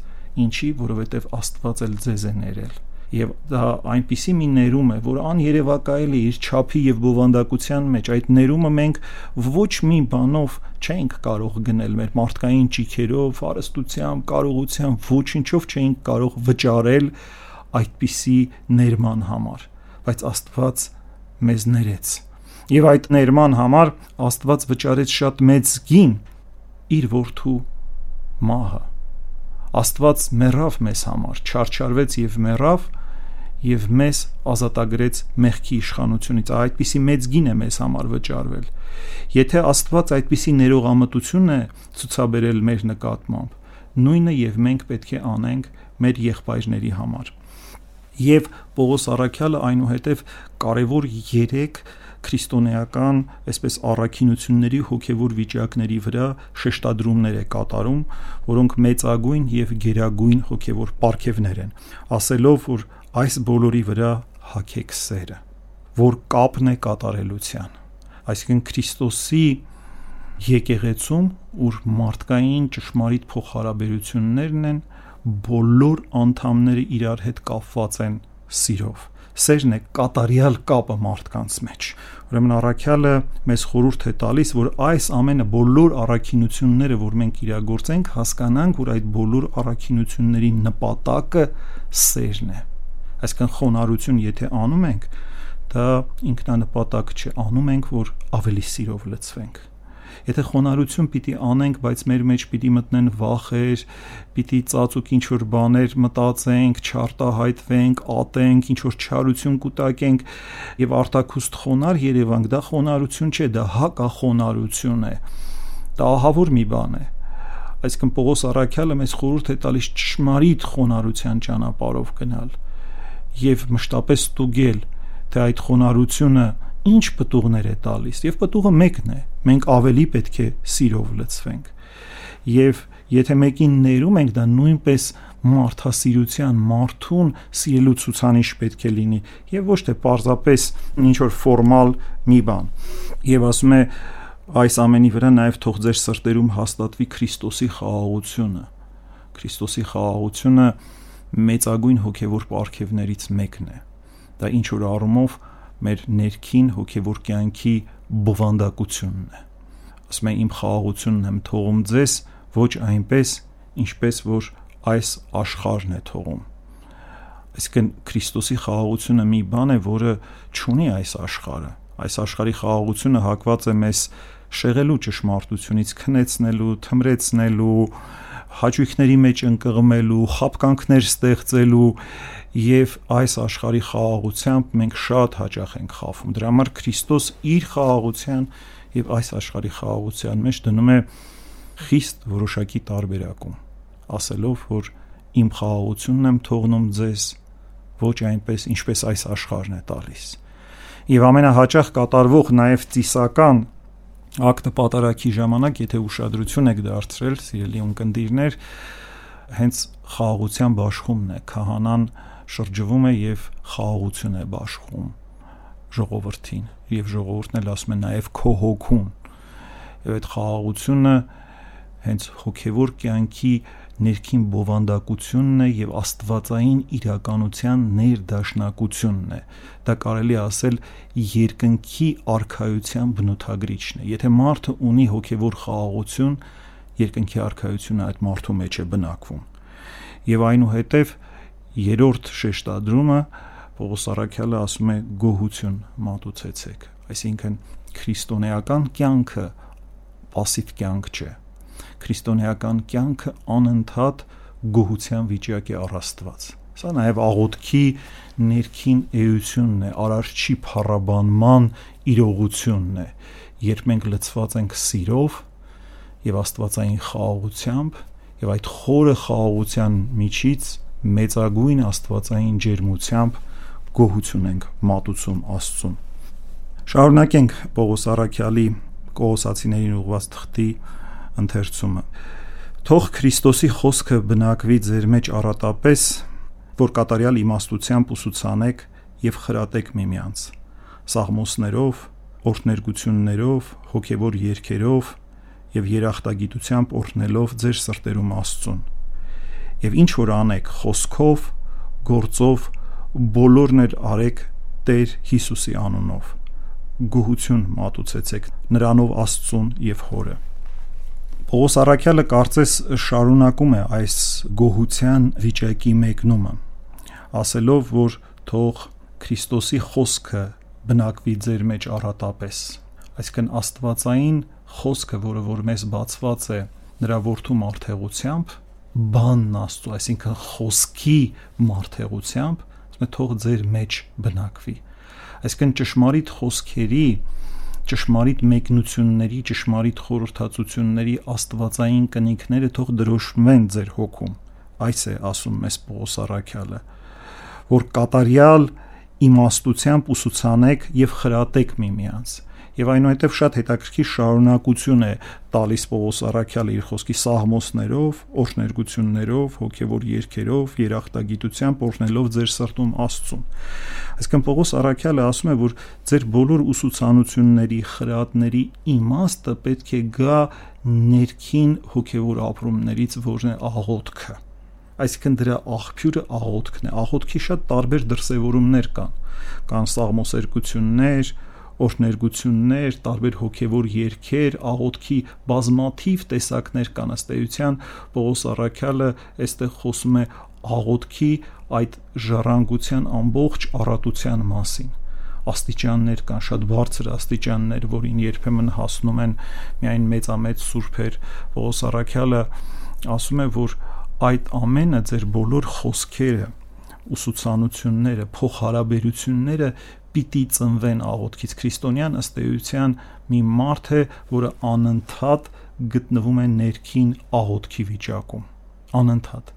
Ինչի, որովհետև Աստված էլ ձեզ է ներել եւ դա այնպիսի մի ներում է, որ աներևակայելի իր ճափի եւ բովանդակության մեջ այդ ներումը մենք ոչ մի բանով չենք կարող գնել մեր մարդկային ճիքերով, հարստությամբ, կարողությամբ, ոչինչով չենք կարող վճարել այդպիսի ներման համար, բայց Աստված մեզ ներեց։ Եվ այդ ներման համար Աստված վճարեց շատ մեծ գին իր որդու մահը Աստված մեռավ մեզ համար, չարչարվեց եւ մեռավ եւ մեզ ազատագրեց մեղքի իշխանությունից։ Այդպիսի մեծ գին է մեզ համար վճարվել։ Եթե Աստված այդպիսի ներողամտություն է ցուցաբերել մեր նկատմամբ, նույնը եւ մենք պետք է անենք մեր եղբայրների համար։ Եվ Պողոս Արաքյալը այնուհետև կարևոր 3 քրիստոնեական, այսպես առաքինությունների հոգևոր վիճակների վրա շեշտադրումներ է կատարում, որոնք մեծագույն եւ գերագույն հոգևոր պարգևներ են, ասելով, որ այս բոլորի վրա հագեք սերը, որ կապն է կատարելության։ Այսինքն Քրիստոսի եկեղեցում, ուր մարդկային ճշմարիտ փոխհարաբերություններն են, բոլոր անդամները իրար հետ կապված են սիրով։ Սերն է կատարյալ կապը մարդկանց մեջ։ Ուրեմն առաքյալը մեզ խորհուրդ է տալիս, որ այս ամենը բոլոր առաքինությունները, որ մենք իրագործենք, հասկանանք, որ այդ բոլոր առաքինությունների նպատակը սերն է։ Այսինքն խոնարհություն եթե անում ենք, դա ինքնանպատակ չէ, անում ենք, որ ավելի սիրով լցվենք Եթե խոնարհություն պիտի անենք, բայց մեր մեջ պիտի մտնեն վախեր, պիտի ծածուկ ինչ որ բաներ մտածենք, չարտահայտվենք, ատենք, ինչ որ չարություն կուտակենք եւ արտակուստ խոնար Երևանք, դա խոնարհություն չէ, դա հակախոնարհություն է։ Դա ահավոր մի բան է այսինքն Պողոս Արաքյալը մեզ խորհուրդ է տալիս ճշմարիտ խոնարհության ճանապարհով գնալ եւ մշտապես ստուգել թե այդ խոնարհությունը ինչ պտուղներ է տալիս եւ պտուղը մեկն է մենք ավելի պետք է սիրով լցվենք եւ եթե մեկին ներում ենք դա նույնպես մարդասիրության մարդուն սիրելու ցուցանիշ պետք է լինի եւ ոչ թե պարզապես ինչ որ ֆորմալ մի բան եւ ասում է այս ամենի վրա նաեւ թող ձեր սրտերում հաստատվի Քրիստոսի խաղաղությունը Քրիստոսի խաղաղությունը մեծագույն հոգեվոր պարգևներից մեկն է դա ինչ որ առումով մեր ներքին հոգևոր կյանքի բովանդակությունն է ասում եմ իմ խաղաղությունն եմ թողում ձեզ ոչ այնպես ինչպես որ այս աշխարհն է թողում այսինքն Քրիստոսի խաղաղությունը մի բան է որը չունի այս աշխարհը այս աշխարհի խաղաղությունը հակված է մեզ շեղելու ճշմարտությունից քնեցնելու թմրեցնելու հաճույքների մեջ ընկղմելու խապկանքներ ստեղծելու եւ այս աշխարհի խաղաղությամբ մենք շատ հաճախ ենք խափում։ Դրա համար Քրիստոս իր խաղաղության եւ այս աշխարհի խաղաղության մեջ դնում է խիստ որոշակի տարբերակում, ասելով, որ իմ խաղաղությունն եմ թողնում ձեզ ոչ այնպես, ինչպես այս աշխարհն է տալիս։ Եվ ամենահաճախ կատարվող նաև ծիսական ակտը պատարակի ժամանակ, եթե ուշադրություն եք դարձրել, սիրելի ունկնդիրներ, հենց խաղաղության բաշխումն է, քահանան շրջվում է եւ խաղաղություն է բաշխում ժողովրդին եւ ժողովուրդն էլ ասում է նաեւ քո հոգուն եւ այդ խաղաղությունը հենց հոգեվոր կյանքի ներքին բովանդակությունն է եւ աստվածային իրականության ներդաշնակությունն է դա կարելի ասել երկնքի արխայության բնութագրիչն է եթե մարդը ունի հոգեվոր խաղաղություն երկնքի արխայությունը այդ մարդու մեջ է բնակվում եւ այնուհետեւ երրորդ շեշտադրումը Պողոս Արաքյալը ասում է գոհություն մատուցեցեք, այսինքն քրիստոնեական կյանքը пассив կյանք չէ։ Քրիստոնեական կյանքը անընդհատ գոհության վիճակ է առաստված։ Սա նաև աղոթքի ներքին էությունն է, արարչի փառաբանման իրողությունն է, երբ մենք լցված ենք սիրով եւ աստվածային խաղաղությամբ եւ այդ խորը խաղաղության միջից մեծագույն աստվածային ջերմությամբ գոհություն ենք մատուցում Աստծուն։ Շարունակենք Պողոս Արաքյալի Կողոսացիներին ուղված թղթի ընթերցումը։ Թող Քրիստոսի խոսքը բնակվի ձեր մեջ առատապես, որ կատարյալ իմաստությամբ ուսուցանեք եւ խրատեք միմյանց։ Սաղմոսներով, օրհներգություններով, հոգեվոր երգերով եւ երախտագիտությամբ օրհնելով ձեր սրտերում Աստծուն եւ ինչ որ անեք խոսքով, գործով, բոլորն էլ արեք Տեր Հիսուսի անունով։ Գոհություն մատուցեցեք նրանով Աստծուն եւ Հորը։ Պողոս Արաքյալը կարծես շարունակում է այս գոհության վիճակի մեկնումը, ասելով, որ թող Քրիստոսի խոսքը բնակվի ձեր մեջ առատապես։ Այսինքն Աստվածային խոսքը, որը որ մեզ բացված է նրա որդու մարդեղությամբ, բանն Աստծո, այսինքն խոսքի մարդեղությամբ, թող ձեր մեջ բնակվի։ Այսինքն ճշմարիտ խոսքերի, ճշմարիտ մեկնությունների, ճշմարիտ խորհրդածությունների աստվածային կնիքները թող դրոշմեն ձեր հոգում։ Այս է ասում մեզ Պողոս Արաքյալը, որ կատարյալ իմաստությամբ ուսուցանեք եւ խրատեք միմյանց։ մի եւ այնուհետեւ շատ հետաքրքիր շարունակություն է տալիս Պողոս Արաքյալը իր խոսքի սահմոսներով, օրհներգություններով, հոգեվոր երգերով, երախտագիտությամբ օրհնելով ձեր սրտում Աստծուն։ Այսինքն Պողոս Արաքյալը ասում է, որ ձեր բոլոր ուսուցանությունների, խրատների իմաստը պետք է գա ներքին հոգեվոր ապրումներից, որն է աղոթքը այսինքն դրա աղբյուրը աղոթքն է աղոթքի շատ տարբեր դրսևորումներ կան կան սաղմոսերկություններ օրհներգություններ, տարբեր հոգևոր երգեր, աղոթքի բազմաթիվ տեսակներ կան ըստ էության Պողոս Արաքյալը այստեղ խոսում է աղոթքի այդ ժառանգության ամբողջ առատության մասին աստիճաններ կան, շատ բարձր աստիճաններ, որին երբեմն հասնում են միայն մեծամեծ սուրբեր։ Պողոս Արաքյալը ասում է, որ այդ ամենը ձեր բոլոր խոսքերը, ուսուցանությունները, փոխհարաբերությունները պիտի ծնվեն աղոթքից քրիստոնյան ըստ էության մի մարդ է, որը անընդհատ գտնվում է ներքին աղոթքի վիճակում անընդհատ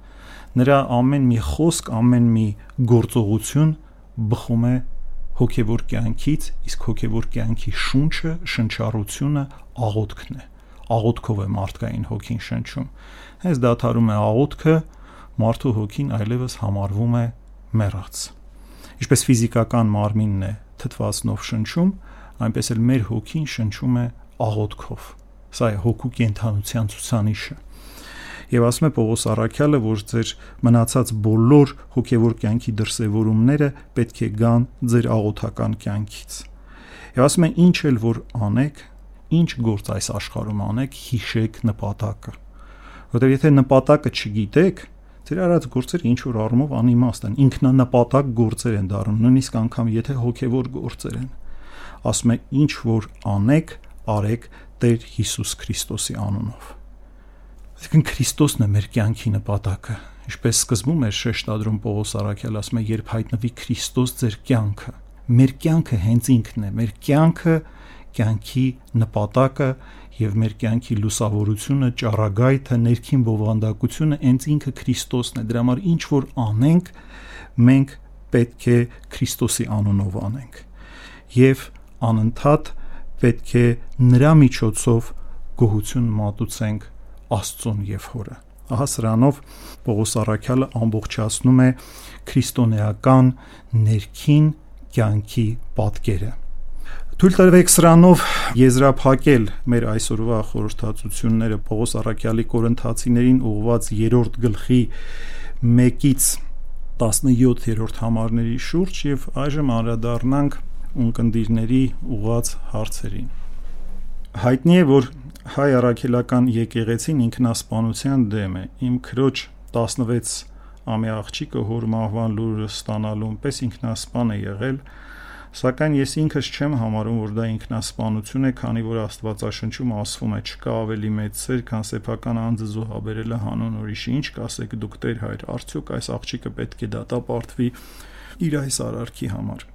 նրա ամեն մի խոսք, ամեն մի գործողություն բխում է հոգևոր կյանքից, իսկ հոգևոր կյանքի շունչը, շնչառությունը աղոթքն է։ Աղոթքով է մարդկային հոգին շնչում։ Հենց դադարում է աղոթքը, մարդու հոգին այլևս համարվում է մեռած ինչպես ֆիզիկական մարմինն է թթվասնով շնչում, այնպես էլ մեր հոգին շնչում է աղոթքով։ Սա է հոգու կենթանության ցուցանիշը։ Եվ ասում է Պողոս Արաքյալը, որ ձեր մնացած բոլոր հոգևոր կյանքի դրսևորումները պետք է գան ձեր աղոթական կյանքից։ Եվ ասում է ինչ էլ որ անեք, ինչ գործ այս աշխարհում անեք, հիշեք նպատակը։ Որտեղ եթե նպատակը չգիտեք, Ձեր արած գործերը ինչ որ առումով անիմաստ են, ինքնանպատակ գործեր են դառնում, նույնիսկ անգամ եթե հոգևոր գործեր են։ Ասում է ինչ որ անեք, արեք Տեր Հիսուս Քրիստոսի անունով։ Այսինքն Քրիստոսն է մեր կյանքի նպատակը։ Ինչպես սկզբում էր շեշտադրում Պողոս Արաքյալ ասում է, երբ հայտնվի Քրիստոս ձեր կյանքը, մեր կյանքը հենց ինքն է, մեր կյանքը կյանքի նպատակը եւ մեր կյանքի լուսավորությունը, ճառագայթը, ներքին բովանդակությունը ենց ինքը Քրիստոսն է։ Դրա համար ինչ որ անենք, մենք պետք է Քրիստոսի անունով անենք։ Եվ անընդհատ պետք է նրա միջոցով գոհություն մատուցենք Աստծուն եւ Հորը։ Ահա սրանով Պողոս Արաքյալը ամբողջացնում է քրիստոնեական ներքին կյանքի պատկերը Թույլ տվեք սրանով եզրափակել մեր այսօրվա խորհրդածությունները Պողոս Արաքյալի Կորինթացիներին ուղված 3-րդ գլխի 1-ից 17-րդ համարների շուրջ եւ այժմ անդրադառնանք ունկնդիրների ուղված հարցերին։ Հայտնի է, որ հայ առաքելական եկեղեցին ինքնասպանության դեմ է։ Իմ քրոջ 16 ամյա աղջիկը հոր մահվան լուրը ստանալուն պես ինքնասպան է եղել Սակայն ես ինքս չեմ համարում, որ դա ինքնասպանություն է, քանի որ Աստվածաշնչում ասվում է. չկա ավելի մեծ սեր, քան սեփական անձը զոհաբերելը հանուն ուրիշի։ Ինչ կասեք դուք Տեր հայր, արդյոք այս աղջիկը պետք է դատապարտվի իր այս արարքի համար։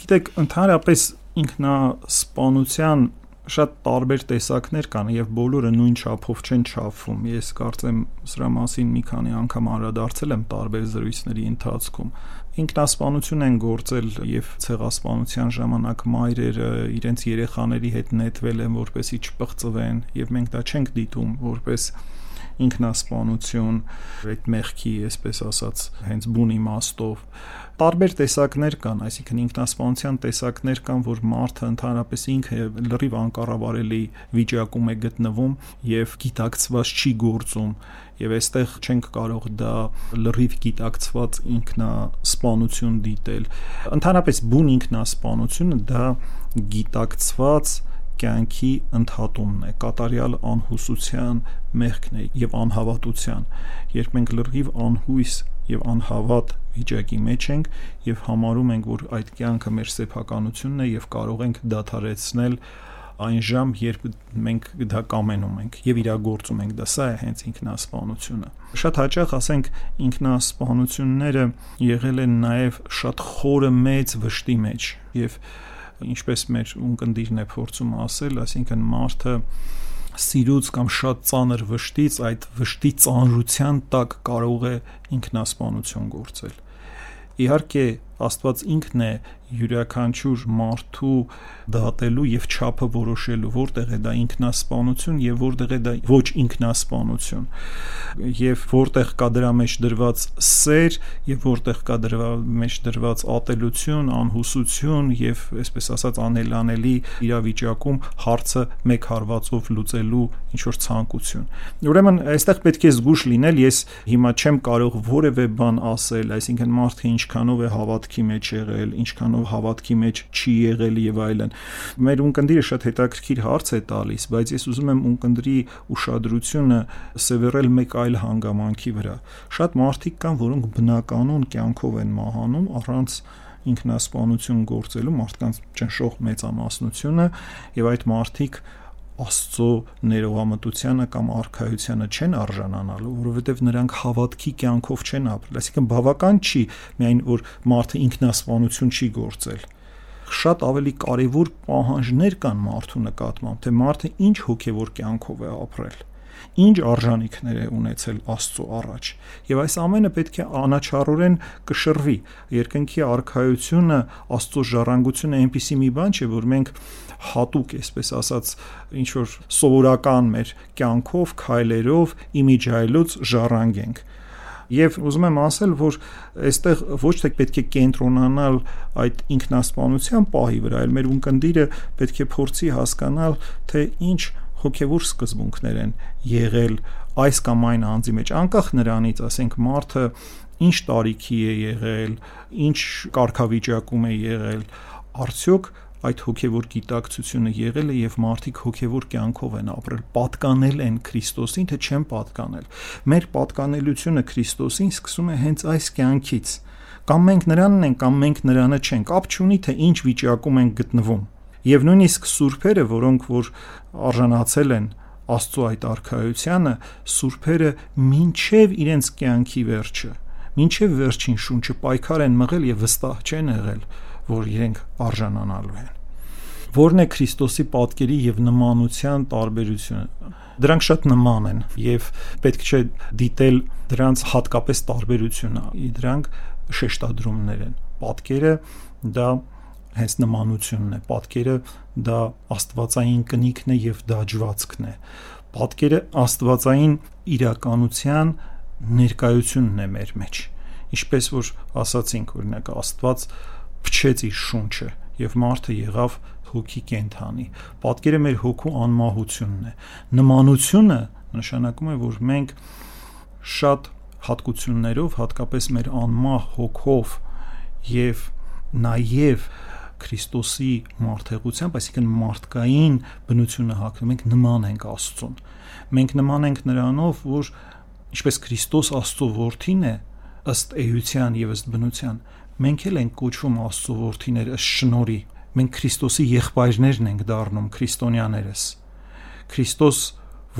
Գիտեք, ընդհանրապես ինքնասպանության շատ տարբեր տեսակներ կան եւ բոլորը նույն չափով չեն չափվում։ Ես կարծեմ սրա մասին մի քանի անգամ անդրադարձել եմ տարբեր զրույցների ընթացքում ինքնասպանություն են գործել եւ ցեղասպանության ժամանակ մայրերը իրենց երեխաների հետ նետվել են որպեսի չպղծվեն եւ մենք դա չենք դիտում որպես ինքնասպանություն այդ մեղքի, այսպես ասած, հենց բուն իմաստով տարբեր տեսակներ կան, այսինքն ինքնասպանության տեսակներ կան, որ մարդը ընդհանրապես ինքը լրիվ անկառավարելի վիճակում է գտնվում եւ գիտակցված չի գործում եւ այստեղ չենք կարող դա լրիվ գիտակցված ինքնասպանություն դիտել ընդհանրապես բուն ինքնասպանությունը դա գիտակցված կյանքի ընդհատումն է, կատարյալ անհուսության մեղքն է եւ անհավատության։ Երբ մենք լրիվ անհույս եւ անհավատ վիճակի մեջ ենք եւ համարում ենք, որ այդ կյանքը մեր սեփականությունն է եւ կարող ենք դադարեցնել այն ժամ, երբ մենք դա կամենում ենք եւ իրագործում ենք դա, սա է հենց ինքնասպանությունը։ Շատ հաճախ ասենք ինքնասպանությունները եղել են նաեւ շատ խորը մեծ վշտի մեջ եւ ինչպես մեր ունկնդիրն է փորձում ասել, այսինքն մարդը սիրուց կամ շատ ծանր վշտից այդ վշտի ծանրության տակ կարող է ինքնասպանություն գործել։ Իհարկե Աստված ինքն է յուրաքանչյուր մարդու դատելու եւ չափը որոշելու որտեղ է դա ինքնասպանություն եւ որտեղ է դա ոչ ինքնասպանություն եւ որտեղ կա դրա մեջ դրված սեր եւ որտեղ կա դրա մեջ դրված ատելություն, անհուսություն եւ այսպես ասած անելանելի իրավիճակում հարցը մեկ հարվածով լուծելու ինչ որ ցանկություն։ Ուրեմն այստեղ պետք է զգուշ լինել, ես հիմա չեմ կարող որևէ բան ասել, այսինքն մարդը ինչքանով է հավատքի մեջ եղել, ինչքանով հավատքի մեջ չի եղել եւ այլն Մեր ունկնդիրը շատ հետաքրքիր հարց է տալիս, բայց ես ուզում եմ ունկնդրի ուշադրությունը սևեռել մեկ այլ հանգամանքի վրա։ Շատ մարդիկ կան, որոնք բնականon կյանքով են մահանում առանց ինքնասպանություն գործելու մարդկանց ճնշող մեծամասնությունը եւ այդ մարդիկ Աստծո ներողամտությանը կամ արխայությանը չեն արժանանալու, որովհետև նրանք հավատքի կյանքով չեն ապրել։ Այսինքն բավական չի միայն որ մարդը ինքնասպանություն չի գործել, շատ ավելի կարևոր պահանջներ կան մարդու նկատմամբ, թե մարդը ինչ հոգևոր կյանքով է ապրել ինչ արժանինքներ է ունեցել Աստծո առաջ եւ այս ամենը պետք է անաչառորեն կշռվի երկնքի արխայությունը Աստծո ժառանգությունը այնպիսի մի բան չէ որ մենք հատուկ այսպես ասած ինչ որ սովորական մեր կյանքով քայլերով իմիջայլոց ժառանգենք Եվ ուզում եմ ասել, որ այստեղ ոչ թե պետք է կենտրոնանալ այդ ինքնասպանության պահի վրա, այլ մեր ունկնդիրը պետք է փորձի հասկանալ, թե ինչ հոգևոր սկզբունքներ են եղել այս կամ այն անձի մեջ, անկախ նրանից, ասենք, մարդը ինչ տարիքի է եղել, ինչ կարգավիճակում է եղել, արդյոք այդ հոգևոր գիտակցությունը եղել է եւ մարդիկ հոգևոր կյանքով են ապրել, պատկանել են Քրիստոսին, թե չեն պատկանել։ Մեր պատկանելությունը Քրիստոսին սկսում է հենց այս կյանքից։ Կամ մենք նրանն ենք, կամ մենք նրանը չենք։ Կապ չունի թե ինչ վիճակում ենք գտնվում։ Եվ նույնիսկ սուրբերը, որոնք որ արժանացել են Աստծո այդ արխայությանը, սուրբերը մինչև իրենց կյանքի վերջը, մինչև վերջին շունչը պայքար են մղել եւ վստահ չեն եղել որ իրենք արժանանալու են որն է Քրիստոսի պատկերի եւ նմանության տարբերությունը դրանք շատ նման են եւ պետք չէ դիտել դրանց հատկապես տարբերությունը դրանք շեշտադրումներ են պատկերը դա հենց նմանությունն է պատկերը դա աստվածային կնիքն է եւ դաջվածքն է պատկերը աստվածային իրականության ներկայությունն է մեր մեջ ինչպես որ ասացինք օրինակ աստված փչեց իր շունչը եւ մարդը եղավ հոգի կենթանի։ Պատկերը մեր հոգու անմահությունն է։ Նմանությունը նշանակում է, որ մենք շատ հատկություններով, հատկապես մեր անմահ հոգով եւ նաեւ Քրիստոսի մարդեղությամբ, այսինքն մարդկային բնությունը հակնում ենք նման ենք Աստծուն։ Մենք նման ենք նրանով, որ ինչպես Քրիստոս Աստծո որդին է, ըստ էության եւ ըստ բնության, մենք էլ ենք կոչվում Աստծո որդիներ ըստ շնորի։ Մենք Քրիստոսի եղբայրներն ենք դառնում քրիստոնյաներս։ Քրիստոս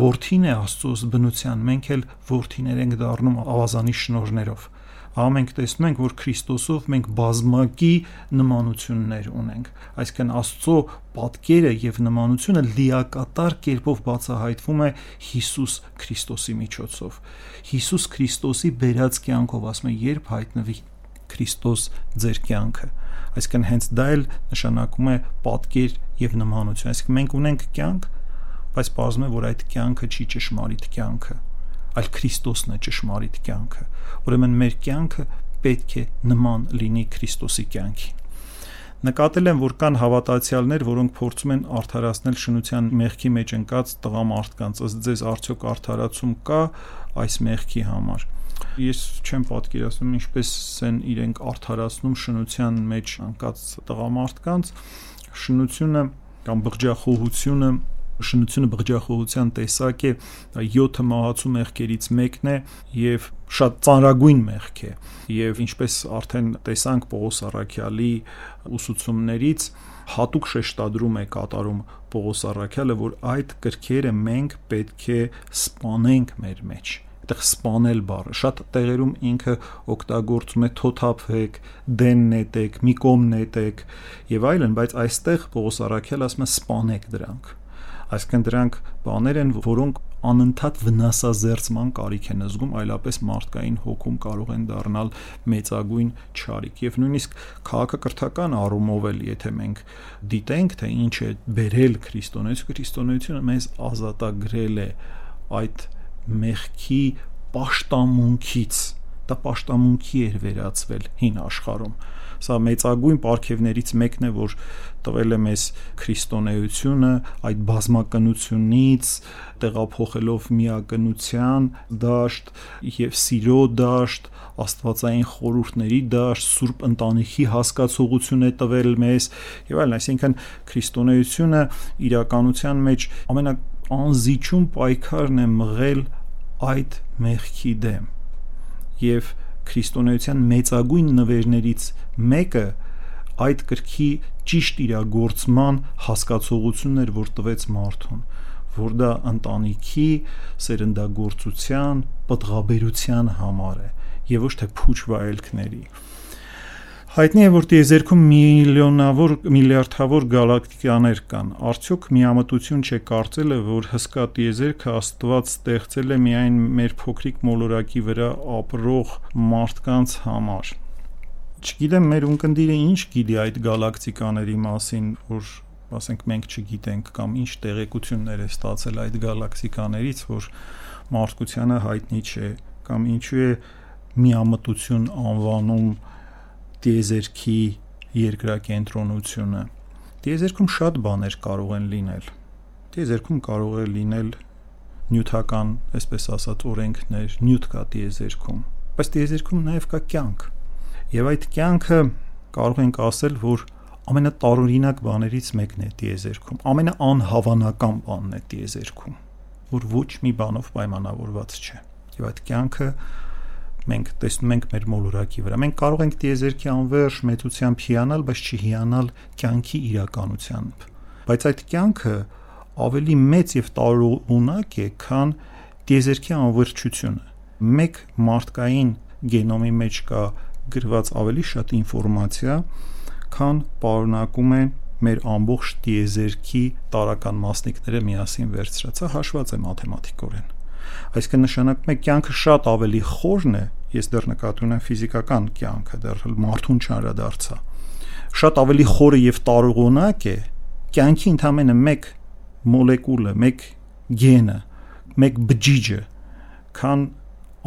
որդին է Աստծոս բնության, մենք էլ որդիներ ենք դառնում ավազանի շնորներով։ Ահա մենք տեսնում ենք, որ Քրիստոսով մենք բազմակի նմանություններ ունենք։ Այսինքն Աստծո պատկերը եւ նմանությունը լիակատար կերպով բացահայտվում է Հիսուս Քրիստոսի միջոցով։ Հիսուս Քրիստոսի բերած կյանքով ասում է, երբ հայտնվի Քրիստոս ձեր կյանքը այսինքն հենց դա էլ նշանակում է պատկեր եւ նմանություն այսինքն մենք ունենք կյանք բայց բազում է որ այդ կյանքը չի ճշմարիտ կյանքը այլ Քրիստոսն է ճշմարիտ կյանքը ուրեմն մեր կյանքը պետք է նման լինի Քրիստոսի կյանքին Նկատել եմ, որ կան հավատացյալներ, որոնք փորձում են արդարացնել շնության մեղքի մեջ ընկած տղամարդկանց, ըստ ձեզ արդյոք արդարացում կա այս մեղքի համար Ես չեմ պատկերացնում ինչպես են իրենք արթարացնում շնության մեջ անկած տղամարդկանց շնությունը կամ բղջախոհությունը շնությունը բղջախոհության տեսակ է 7 մահացու մեղքերից մեկն է եւ շատ ծանրագույն մեղք է եւ ինչպես արդեն տեսանք Պողոս Արաքյալի ուսուցումներից հատուկ շեշտադրում է կատարում Պողոս Արաքյալը որ այդ կրքերը մենք պետք է սպանենք մեր մեջ այդտեղ սպանել բառը։ Շատ տեղերում ինքը օգտագործում է թոթափեք, դեն նետեք, մի կոմ նետեք եւ այլն, բայց այստեղ Պողոս Արաքել ասում է սպանեք դրանք։ Այսինքն դրանք բաներ են, որոնք անընդհատ վնասազերծման կարիք են զգում, այլապես մարդկային հոգում կարող են դառնալ մեծագույն չարիք։ Եվ նույնիսկ քաղաքակրթական առումով էլ, եթե մենք դիտենք, թե ինչ է բերել քրիստոնեությունը, քրիստոնեությունը մեզ ազատագրել է այդ մեղքի պաշտամունքից դա պաշտամունքի էր վերածվել հին աշխարհում Սա մեծագույն ապարքևներից մեկն է, որ տվել է մեզ քրիստոնեությունը այդ բազմակնությունից տեղափոխելով միակնության դաշտ եւ սիրո դաշտ աստվածային խորհուրդների դաշտ սուրբ ընտանիքի հասկացողություն է տվել մեզ եւ այլն այսինքն քրիստոնեությունը իրականության մեջ ամենաանզիջում պայքարն է մղել այդ մեղքի դեմ եւ քրիստոնեության մեծագույն նվերներից մեկը այդ կրքի ճիշտ իրագործման հասկացողությունն էր, որ տվեց մարդուն, որ դա ընտանիքի սերնդագործության, պատղաբերության համար է եւ ոչ թե փուչ վայելքների։ Հայտնի է, որ տիեզերքում միլիոնավոր, միլիարդավոր գալակտիկաներ կան։ Արդյոք միամտություն չէ կարծելը, որ հսկա տիեզերքը Աստված ստեղծել է միայն մեր փոքրիկ մոլորակի վրա ապրող մարդկանց համար։ Չգիտեմ, մեր ունկնդիրը ինչ գիտի այդ գալակտիկաների մասին, որ ասենք մենք չգիտենք կամ ինչ տեղեկություններ է ստացել այդ գալակտիկաներից, որ մարդկությանը հայտնի չէ կամ ինչու է միամտություն անվանում տիեզերքի երկրակենտրոնությունը տիեզերքում շատ բաներ կարող են լինել տիեզերքում կարող է լինել նյութական, այսպես ասած, օրենքներ, նյութ կա տիեզերքում, բայց տիեզերքում նաև կա կյանք։ Եվ այդ կյանքը կարող ենք ասել, որ ամենատարօրինակ բաներից մեկն է տիեզերքում, ամենաանհավանական բանն է տիեզերքում, որ ոչ մի բանով պայմանավորված չէ։ Եվ այդ կյանքը մենք տեսնում ենք մեր մոլորակի վրա։ Մենք կարող ենք տիեզերքի անվերջ մեծությամբ հիանալ, բայց չհիանալ կյանքի իրականությամբ։ Բայց այդ կյանքը ավելի մեծ եւ տարօրինակ է, քան տիեզերքի անվերջությունը։ Մեկ մարդկային գենոմի մեջ կա գրված ավելի շատ ինֆորմացիա, քան պարունակում են մեր ամբողջ տիեզերքի տարական մասնիկները միասին վերցրած։ Սա հաշված է մաթեմատիկորեն։ Այսինքն նշանակում է կյանքը շատ ավելի խորն է, ես դեռ նկատի ունեմ ֆիզիկական կյանքը, դեռ մարդուն չանդրադարձա։ Շատ ավելի խորը եւ տարողունակ է կյանքի ընդամենը մեկ մոլեկուլը, մեկ գենը, մեկ բջիջը, քան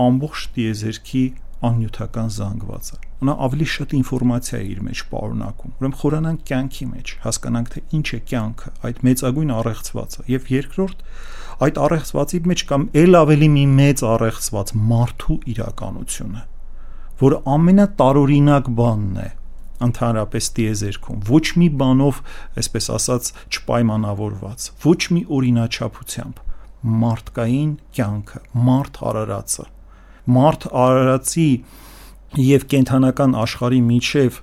ամբողջ տիեզերքի աննյութական զանգվածը։ Նա ավելի շատ ինֆորմացիա է իր մեջ պարունակում։ Ուրեմն խորանանք կյանքի մեջ, հասկանանք թե ինչ է կյանքը, այդ մեծագույն առեղծվածը։ Եվ երկրորդ, այդ առեղծվածի մեջ կամ ել ավելի մի մեծ առեղծված մարդու իրականությունը, որը ամենատարօրինակ բանն է ընդհանրապես տիեզերքում ոչ մի բանով, այսպես ասած, չպայմանավորված, ոչ մի օրինաչափությամբ մարդկային կյանքը, մարդ հարարածը մարդ արարածի եւ կենթանական աշխարհի միջև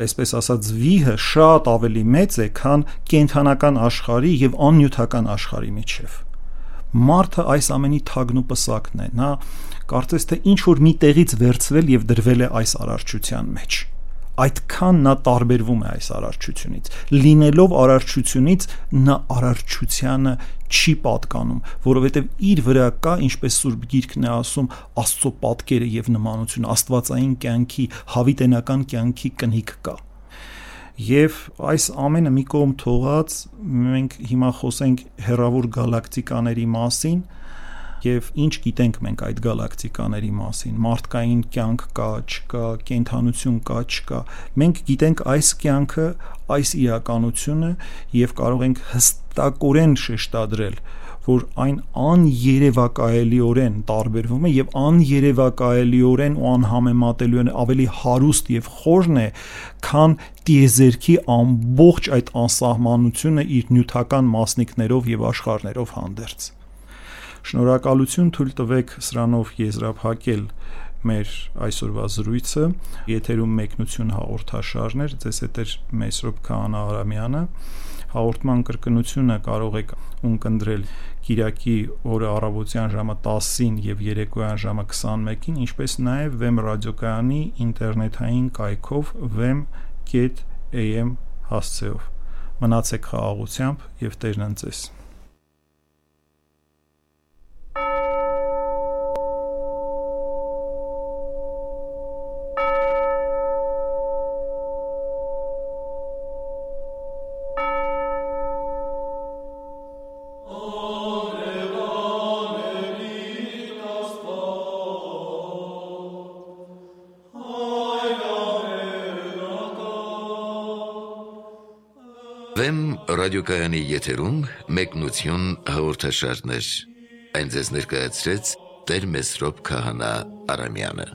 այսպես ասած վիհը շատ ավելի մեծ է, քան կենթանական աշխարհի եւ աննյութական աշխարհի միջև։ Մարդը այս ամենի թագն ու պսակն է։ Նա կարծես թե ինչ որ մի տեղից վերցվել եւ դրվել է այս արարչության մեջ այդքան նա տարբերվում է այս արարչությունից լինելով արարչությունից նա արարչությանը չի պատկանում որովհետև իր վրա կա ինչպես սուրբ գիրքն է ասում աստծո պատկերը եւ նմանությունը աստվածային կյանքի հավիտենական կյանքի կնիք կա Եվ այս ամենը մի կողմ թողած մենք հիմա խոսենք հերավոր գալակտիկաների մասին, եւ ինչ գիտենք մենք այդ գալակտիկաների մասին մարդկային կյանք կա չկա կենթանություն կա չկա մենք գիտենք այս կյանքը այս իրականությունը եւ կարող ենք հստակորեն շեշտադրել որ այն աներևակայելիորեն տարբերվում է եւ աներևակայելիորեն ու անհամեմատելիորեն ավելի հարուստ եւ խորն է, քան տիեզերքի ամբողջ այդ անսահմանությունը իր նյութական մասնիկներով եւ աշխարհներով հանդերձ։ Շնորհակալություն թույլ տվեք սրանով եզրափակել մեր այսօրվա զրույցը եթերում մեկնություն հաղորդաշարներ ձեզ հետ է Մեսրոպ Քահանա Արամյանը հաղորդման կրկնությունը կարող եք ունկնդրել Կիրակի օրը առավոտյան ժամը 10-ին եւ երեկոյան ժամը 21-ին, ինչպես նաեւ Vem ռադիոկայանի ինտերնետային կայքով vem.am հասցեով։ Մնացեք խաղաղությամբ եւ Տերն ընձես։ Վեմ ռադիոկայանի եթերում մեկնություն հաղորդաշարներ։ Այն ձեզ ներկայացրեց Տեր Մեսրոպ Քահանա Արամյանը։